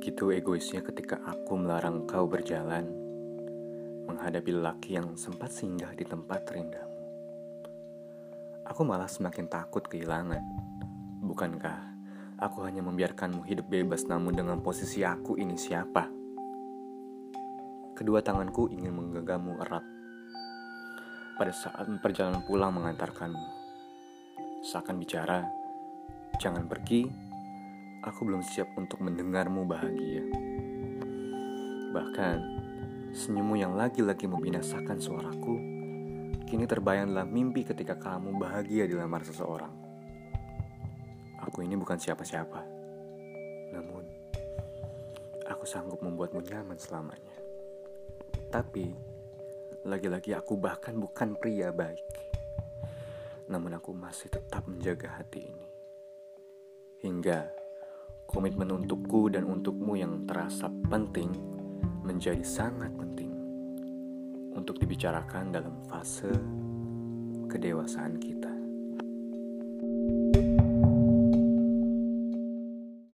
Begitu egoisnya ketika aku melarang kau berjalan menghadapi lelaki yang sempat singgah di tempat terindamu. Aku malah semakin takut kehilangan. Bukankah aku hanya membiarkanmu hidup bebas namun dengan posisi aku ini siapa? Kedua tanganku ingin menggenggammu erat pada saat perjalanan pulang mengantarkanmu. Seakan bicara, jangan pergi, aku belum siap untuk mendengarmu bahagia. Bahkan, senyummu yang lagi-lagi membinasakan suaraku, kini terbayanglah mimpi ketika kamu bahagia di lamar seseorang. Aku ini bukan siapa-siapa, namun aku sanggup membuatmu nyaman selamanya. Tapi, lagi-lagi aku bahkan bukan pria baik. Namun aku masih tetap menjaga hati ini. Hingga komitmen untukku dan untukmu yang terasa penting menjadi sangat penting untuk dibicarakan dalam fase kedewasaan kita.